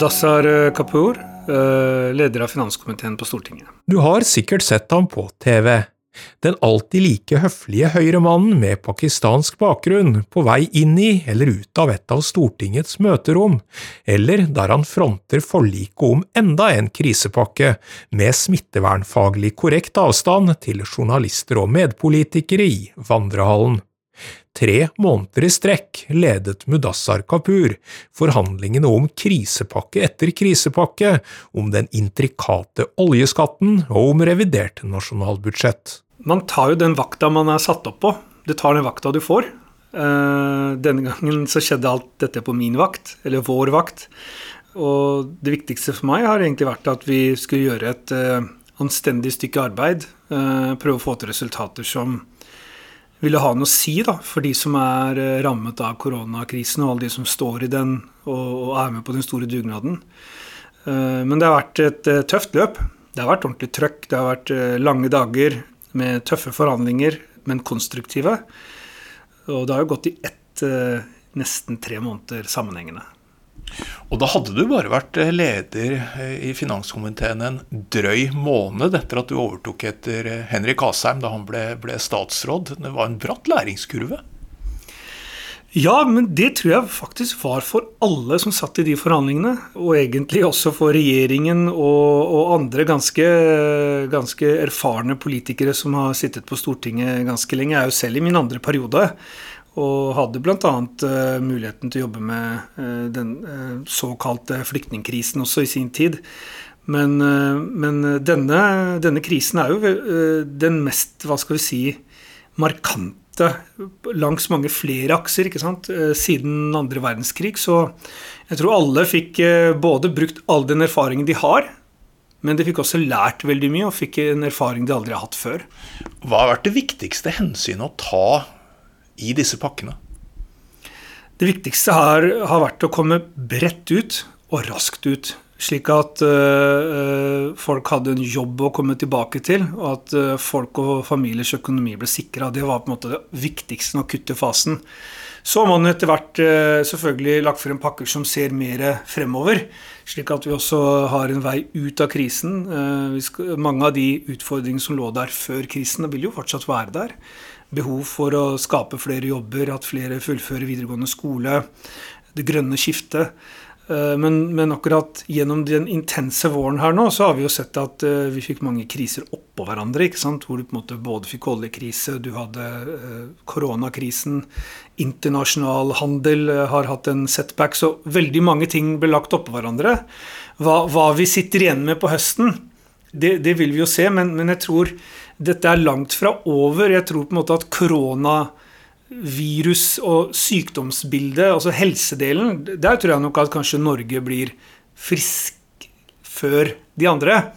Mudassar Kapur, leder av finanskomiteen på Stortinget. Du har sikkert sett ham på TV. Den alltid like høflige høyremannen med pakistansk bakgrunn på vei inn i eller ut av et av Stortingets møterom, eller der han fronter forliket om enda en krisepakke med smittevernfaglig korrekt avstand til journalister og medpolitikere i vandrehallen. Tre måneder i strekk ledet Mudassar Kapur forhandlingene om krisepakke etter krisepakke, om den intrikate oljeskatten og om revidert nasjonalbudsjett. Man tar jo den vakta man er satt opp på. Du tar den vakta du får. Eh, denne gangen så skjedde alt dette på min vakt, eller vår vakt. Og det viktigste for meg har egentlig vært at vi skulle gjøre et eh, anstendig stykke arbeid. Eh, prøve å få til resultater som ville ha noe å si da, for de som er eh, rammet av koronakrisen, og alle de som står i den og, er med på den store dugnaden. Eh, men det har vært et eh, tøft løp. Det har vært ordentlig trøkk. Det har vært lange dager med tøffe forhandlinger, men konstruktive. Og det har jo gått i ett, nesten tre måneder sammenhengende. Og da hadde du bare vært eh, leder eh, i finanskomiteen en drøy måned etter at du overtok etter eh, Henrik Asheim da han ble, ble statsråd. Det var en bratt læringskurve? Ja, men det tror jeg faktisk var for alle som satt i de forhandlingene. Og egentlig også for regjeringen og, og andre ganske, ganske, erfarne politikere som har sittet på Stortinget ganske lenge. Jeg er jo selv i min andre periode. Og hadde bl.a. Uh, muligheten til å jobbe med uh, den uh, såkalte flyktningkrisen også i sin tid. Men, men denne, denne, krisen er jo den mest, hva skal vi si, markante langs mange flere akser ikke sant? siden andre verdenskrig. Så jeg tror alle fikk både brukt all den erfaringen de har, men de fikk også lært veldig mye og fikk en erfaring de aldri har hatt før. Hva har vært det viktigste hensynet å ta i disse pakkene? Det viktigste har, har vært å komme bredt ut og raskt ut. Slik at øh, folk hadde en jobb å komme tilbake til, og at øh, folk og familiers økonomi ble sikra. Det var på en måte det viktigste den akutte fasen. Så har man etter hvert øh, selvfølgelig lagt frem pakker som ser mer fremover, slik at vi også har en vei ut av krisen. Skal, mange av de utfordringene som lå der før krisen, vil jo fortsatt være der behov for å skape flere jobber, at flere fullfører videregående skole, det grønne skiftet. Eh, men, men, akkurat gjennom den intense våren her nå, så har vi jo sett at uh, vi fikk mange kriser oppå hverandre. ikke sant? Hvor du på en måte både fikk oljekrise, du hadde uh, koronakrisen, internasjonal handel har hatt en setback. Så veldig mange ting ble lagt oppå hverandre. Hva, hva, vi sitter igjen med på høsten, det, det vil vi jo se, men, men jeg tror dette er langt fra over. Jeg tror på en måte at koronavirus og sykdomsbildet, altså helsedelen, der tror jeg nok at kanskje Norge blir frisk før de andre.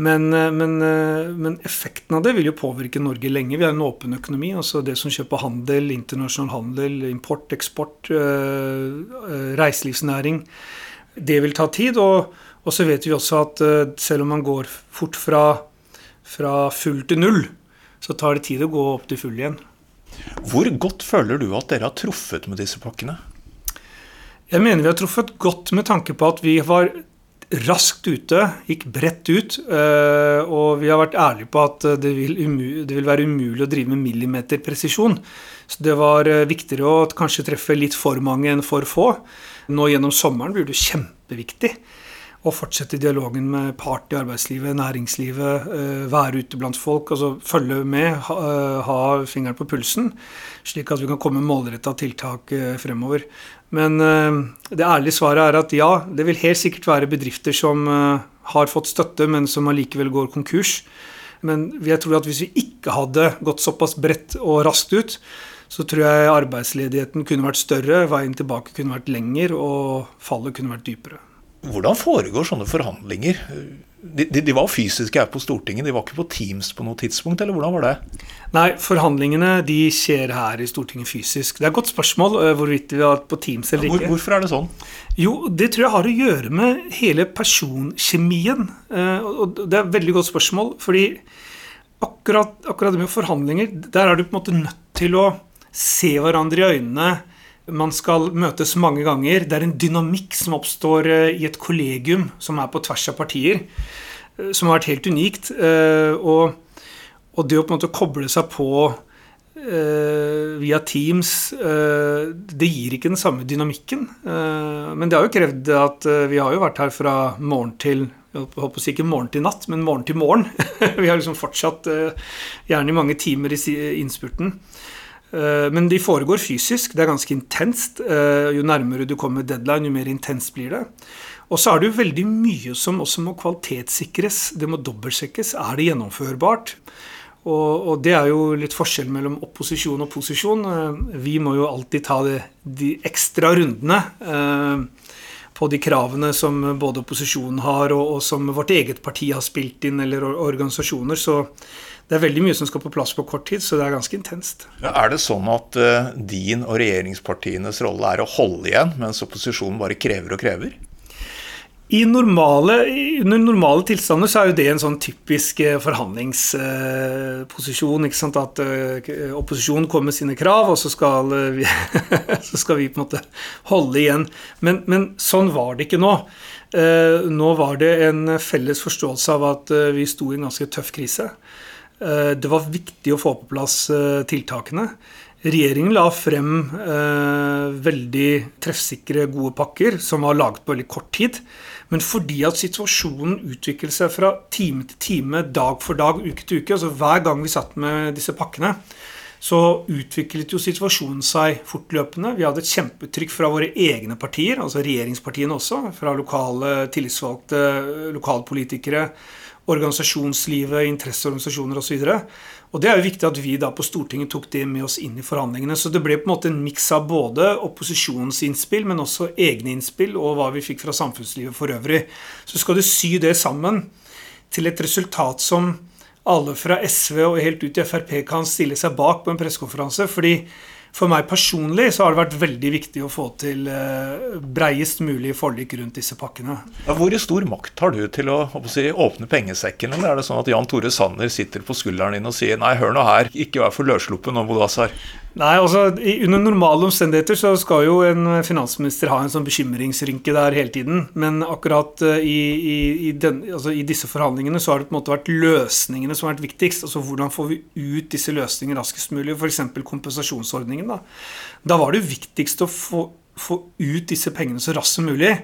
Men, men, men, effekten av det vil jo påvirke Norge lenge. Vi har en åpen økonomi. altså Det som skjer på handel, internasjonal handel, import, eksport, øh, reiselivsnæring. Det vil ta tid. Og, og så vet vi også at selv om man går fort fra fra full til null, så tar det tid å gå opp til full igjen. Hvor godt føler du at dere har truffet med disse pakkene? Jeg mener vi har truffet godt med tanke på at vi var raskt ute, gikk bredt ut. Eh, og vi har vært ærlige på at det vil, det vil være umulig å drive med millimeterpresisjon. Så det var eh, viktigere å kanskje treffe litt for mange enn for få. Nå gjennom sommeren blir det kjempeviktig og fortsette dialogen med part i arbeidslivet, næringslivet, eh, være ute blant folk. altså Følge med, ha, eh, fingeren på pulsen, slik at vi kan komme med målretta tiltak eh, fremover. Men det ærlige svaret er at ja, det vil helt sikkert være bedrifter som har fått støtte, men som allikevel går konkurs. Men jeg tror at hvis vi ikke hadde gått såpass bredt og raskt ut, så tror jeg arbeidsledigheten kunne vært større, veien tilbake kunne vært lengre, og fallet kunne vært dypere. Hvordan foregår sånne forhandlinger? De, de, de, var fysiske her på Stortinget, de var ikke på Teams på noe tidspunkt, eller hvordan var det? Nei, forhandlingene de skjer her i Stortinget fysisk. Det er et godt spørsmål eh, hvorvidt vi har på Teams eller ikke. Hvor, hvorfor er det sånn? Jo, det tror jeg har å gjøre med hele personkjemien. Eh, og det er et veldig godt spørsmål, fordi akkurat, akkurat det med forhandlinger, der er du på en måte nødt til å se hverandre i øynene Man skal møtes mange ganger. Det er en dynamikk som oppstår i et kollegium som er på tvers av partier, som har vært helt unikt. Og, og det å på en måte koble seg på via Teams Det gir ikke den samme dynamikken. men det har jo krevd at vi har jo vært her fra morgen til jeg håper ikke morgen til natt, men morgen til morgen. vi har liksom fortsatt gjerne i mange timer i innspurten. Eh, men de foregår fysisk. Det er ganske intenst. Eh, jo nærmere du kommer deadline, jo mer intenst blir det. Og så er det jo veldig mye som også må kvalitetssikres. Det må dobbeltsjekkes. Er det gjennomførbart? Og, og, det er jo litt forskjell mellom opposisjon og posisjon. Eh, vi må jo alltid ta de, de ekstra rundene på de kravene som både opposisjonen har, og, og, som vårt eget parti har spilt inn, eller organisasjoner. Så det er veldig mye som skal på plass på kort tid, så det er ganske intenst. Er det sånn at uh, din og regjeringspartienes rolle er å holde igjen, mens opposisjonen bare krever og krever? I normale, under normale tilstander så er jo det en sånn typisk eh, forhandlingsposisjon. ikke sant, At opposisjonen kommer med sine krav, og så skal, vi, så skal vi på en måte holde igjen. Men, men sånn var det ikke nå. Nå var det en felles forståelse av at vi sto i en ganske tøff krise. Eh, det var viktig å få på plass eh, tiltakene. Regjeringen la frem eh, veldig treffsikre, gode pakker som var laget på veldig kort tid. Men fordi at situasjonen utviklet seg fra time til time, dag for dag, uke til uke, altså hver gang vi satt med disse pakkene, så utviklet jo situasjonen seg fortløpende. Vi hadde et kjempetrykk fra våre egne partier, altså regjeringspartiene også, fra lokale tillitsvalgte, lokalpolitikere, organisasjonslivet, interesseorganisasjoner osv. Og, det er jo viktig at vi da på Stortinget tok det med oss inn i forhandlingene. Så det ble på en måte en miks av både opposisjonens innspill, men også egne innspill, og hva vi fikk fra samfunnslivet for øvrig. Så skal du sy det sammen til et resultat som alle fra SV og helt ut i Frp kan stille seg bak på en pressekonferanse. fordi for meg personlig så har det vært veldig viktig å få til eh, breiest mulig forlik rundt disse pakkene. Ja, hvor stor makt har du til å, åpne pengesekken? Eller er det sånn at Jan Tore Sanner sitter på skulderen din og sier nei, hør nå her, ikke vær for løssluppen nå, Modassar? Nei, altså Under normale omstendigheter så skal jo en finansminister ha en sånn bekymringsrynke der hele tiden. Men akkurat uh, i, i, i, den, altså, i, disse forhandlingene så har det på en måte vært løsningene som har vært viktigst. Altså Hvordan får vi ut disse løsningene raskest mulig? F.eks. kompensasjonsordningen. Da. da var det viktigst å få, få ut disse pengene så raskt som mulig.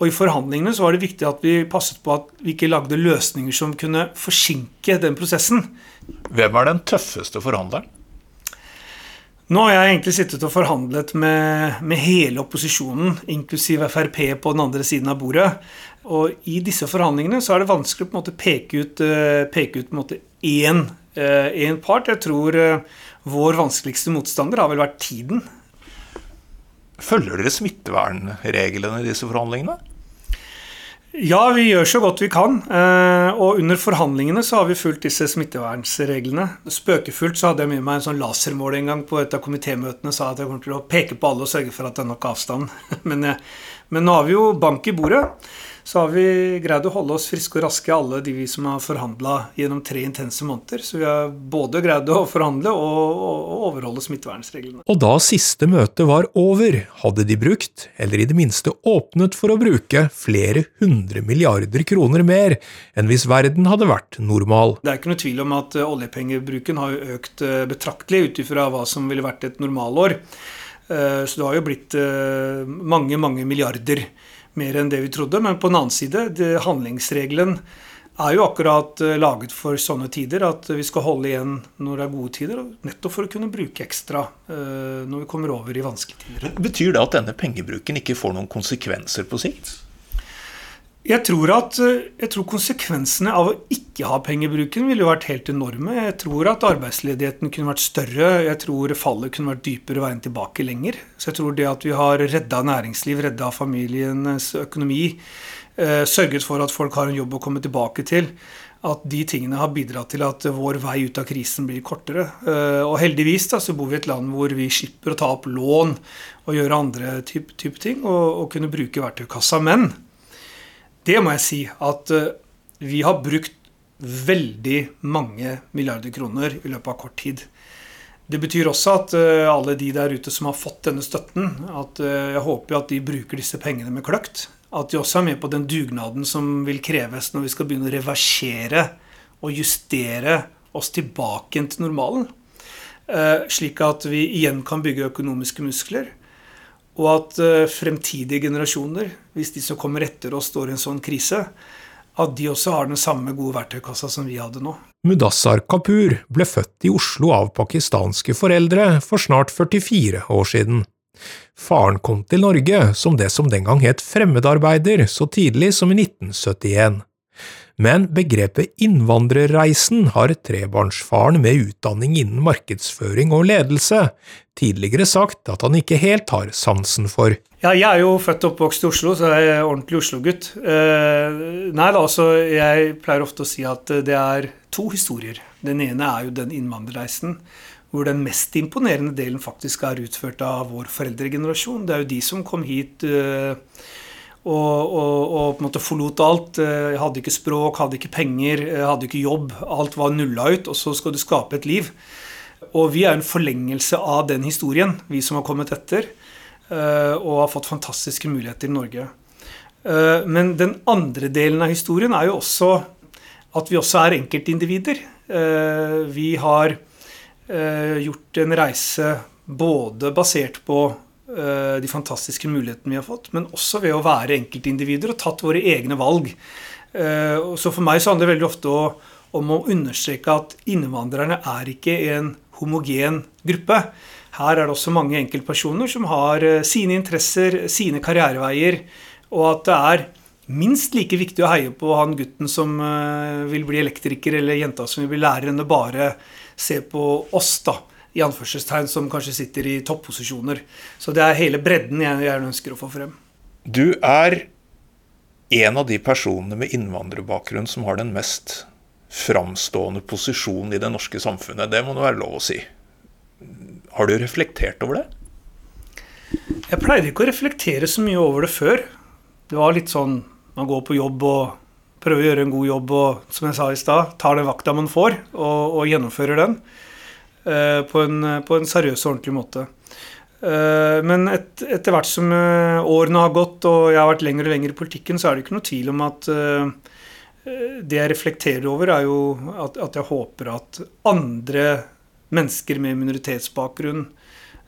Og i forhandlingene så var det viktig at vi passet på at vi ikke lagde løsninger som kunne forsinke den prosessen. Hvem er den tøffeste forhandleren? Nå har jeg egentlig sittet og forhandlet med, med, hele opposisjonen, inklusiv Frp på den andre siden av bordet. Og i disse forhandlingene så er det vanskelig å peke ut, uh, peke ut måte én, uh, én part. Jeg tror uh, vår vanskeligste motstander har vel vært tiden. Følger dere smittevernreglene i disse forhandlingene? Ja, vi gjør så godt vi kan. Eh, og under forhandlingene så har vi fulgt disse smittevernsreglene. Spøkefullt så hadde jeg med meg en sånn lasermål en gang på et av komitémøtene. Sa at jeg kommer til å peke på alle og sørge for at det er nok avstand. Men, eh, men nå har vi jo bank i bordet så har vi greid å holde oss friske og raske, alle de vi som har forhandla gjennom tre intense måneder. Så vi har både greid å forhandle og, og overholde smittevernreglene. Og da siste møte var over, hadde de brukt, eller i det minste åpnet for å bruke, flere hundre milliarder kroner mer enn hvis verden hadde vært normal. Det er ikke noe tvil om at eh, oljepengebruken har økt eh, betraktelig ut ifra hva som ville vært et normalår. Eh, så det har jo blitt mange, mange milliarder mer enn det vi trodde. Men på den annen side, det, handlingsregelen er jo akkurat uh, laget for sånne tider. At vi skal holde igjen når det er gode tider. Nettopp for å kunne bruke ekstra uh, når vi kommer over i vanskelige tider. Betyr det at denne pengebruken ikke får noen konsekvenser på sikt? Jeg tror at eh, jeg tror konsekvensene av å ikke ha pengebruken ville vært helt enorme. Jeg tror at arbeidsledigheten kunne vært større. Jeg tror fallet kunne vært dypere veien tilbake lenger. Så jeg tror det at vi har redda næringsliv, redda familienes økonomi, eh, sørget for at folk har en jobb å komme tilbake til, at de tingene har bidratt til at vår vei ut av krisen blir kortere. Eh, og heldigvis da, så bor vi i et land hvor vi slipper å ta opp lån og gjøre andre type, type ting, og, og kunne bruke verktøykassa. Men det må jeg si at eh, vi har brukt veldig mange milliarder kroner i løpet av kort tid. Det betyr også at uh, alle de der ute som har fått denne støtten, at uh, jeg håper at de bruker disse pengene med kløkt. At de også er med på den dugnaden som vil kreves når vi skal begynne å reversere og justere oss tilbake til normalen. Slik at vi igjen kan bygge økonomiske muskler. Og at fremtidige generasjoner, hvis de som kommer etter oss står i en sånn krise, at de også har den samme gode verktøykassa som vi hadde nå. Mudassar Kapur ble født i Oslo av pakistanske foreldre for snart 44 år siden. Faren kom til Norge som det som den gang het fremmedarbeider så tidlig som i 1971 men begrepet innvandrerreisen har trebarnsfaren med utdanning innen markedsføring og ledelse tidligere sagt at han ikke helt har sansen for. Ja, jeg er jo født og oppvokst i Oslo, så jeg er ordentlig Oslo-gutt. Eh, nei da, altså jeg pleier ofte å si at det er to historier. Den ene er jo den innvandrerreisen hvor den mest imponerende delen faktisk er utført av vår foreldregenerasjon. Det er jo de som kom hit uh, og, og, og, på en måte forlot alt. Jeg eh, hadde ikke språk, hadde ikke penger, eh, hadde ikke jobb. Alt var nulla ut, og så skal du skape et liv. Og vi er en forlengelse av den historien, vi som har kommet etter. Eh, og har fått fantastiske muligheter i Norge. Men den andre delen av historien er jo også at vi også er enkeltindivider. Vi har gjort en reise både basert på de fantastiske mulighetene vi har fått, men også ved å være enkeltindivider og tatt våre egne valg. Eh, så for meg så handler det veldig ofte om å understreke at innvandrerne er ikke en homogen gruppe. Her er det også mange enkeltpersoner som har eh, sine interesser, sine karriereveier, og at det er minst like viktig å heie på han gutten som vil bli elektriker, eller jenta som vil bli lærer, enn å bare se på oss, da i anførselstegn som kanskje sitter i topposisjoner. Så det er hele bredden jeg gjerne ønsker å få frem. Du er en av de personene med innvandrerbakgrunn som har den mest framstående posisjonen i det norske samfunnet. Det må det være lov å si. Har du reflektert over det? Jeg pleide ikke å reflektere så mye over det før. Det var litt sånn man går på jobb og prøver å gjøre en god jobb og som jeg sa i stad, tar den vakta man får, og, og gjennomfører den. Eh, på en, på en seriøs og ordentlig måte. Eh, men et, etter hvert som eh, årene har gått og jeg har vært lenger og lenger i politikken, så er det ikke noe tvil om at det jeg reflekterer over, er jo at, at jeg håper at andre mennesker med minoritetsbakgrunn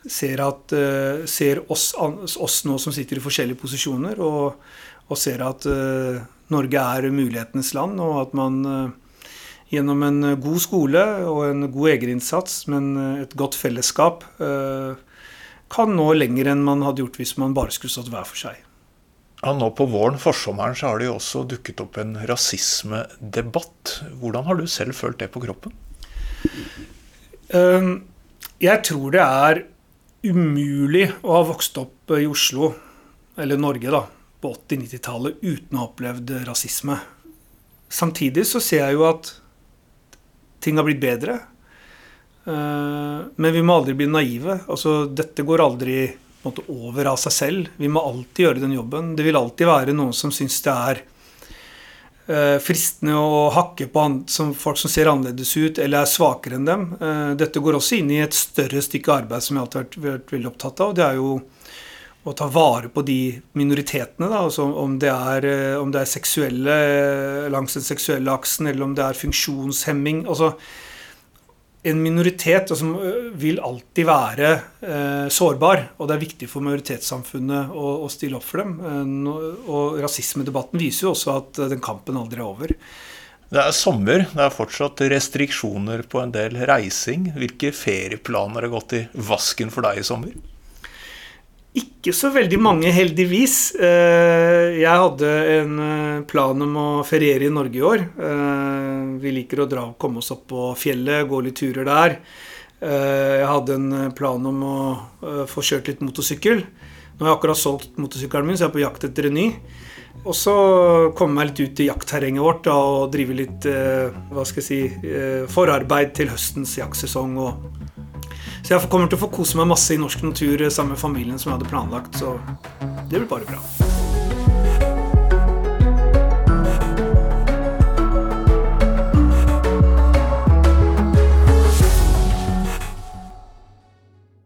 ser, at, ser oss, oss, nå som sitter i forskjellige posisjoner, og, og ser at Norge er mulighetenes land, og at man gjennom en eh, god skole og en god egerinnsats, men eh, et godt fellesskap, eh, kan nå lenger enn man hadde gjort hvis man bare skulle stått hver for seg. Ja, nå på våren, forsommeren, så har det jo også dukket opp en rasismedebatt. Hvordan har du selv følt det på kroppen? Jeg tror det er umulig å ha vokst opp i Oslo, eller Norge, da, på 80-90-tallet uten å ha opplevd rasisme. Samtidig så ser jeg jo at ting har blitt bedre. Eh, men vi må aldri bli naive. Altså, dette går aldri måte, over av seg selv. Vi må alltid gjøre den jobben. Det vil alltid være noen som syns det er uh, fristende å hakke på folk som ser annerledes ut eller er svakere enn dem. Uh, dette går også inn i et større stykke arbeid som jeg alltid har vært veldig opptatt av. Det er jo å ta vare på de minoritetene. Da, altså om, det er, eh, om det er seksuelle langs den seksuelle aksen, eller om det er funksjonshemming. altså en minoritet altså, vil alltid være eh, sårbar, og det er viktig for majoritetssamfunnet å, å stille opp for dem. Eh, og rasismedebatten viser jo også at den kampen aldri er over. Det er sommer, det er fortsatt restriksjoner på en del reising. Hvilke ferieplaner har gått i vasken for deg i sommer? Ikke så veldig mange, heldigvis. Eh, jeg hadde en eh, plan om å feriere i Norge i år. Eh, vi liker å dra og komme oss opp på fjellet, gå litt turer der. Jeg hadde en plan om å få kjørt litt motorsykkel. Nå har jeg akkurat solgt motorsykkelen min, så jeg er på jakt etter en ny. Og så komme meg litt ut i jaktterrenget vårt da, og drive litt hva skal jeg si, forarbeid til høstens jaktsesong. og så jeg kommer til å få kose meg masse i norsk natur sammen med familien som jeg hadde planlagt. Så det blir bare bra.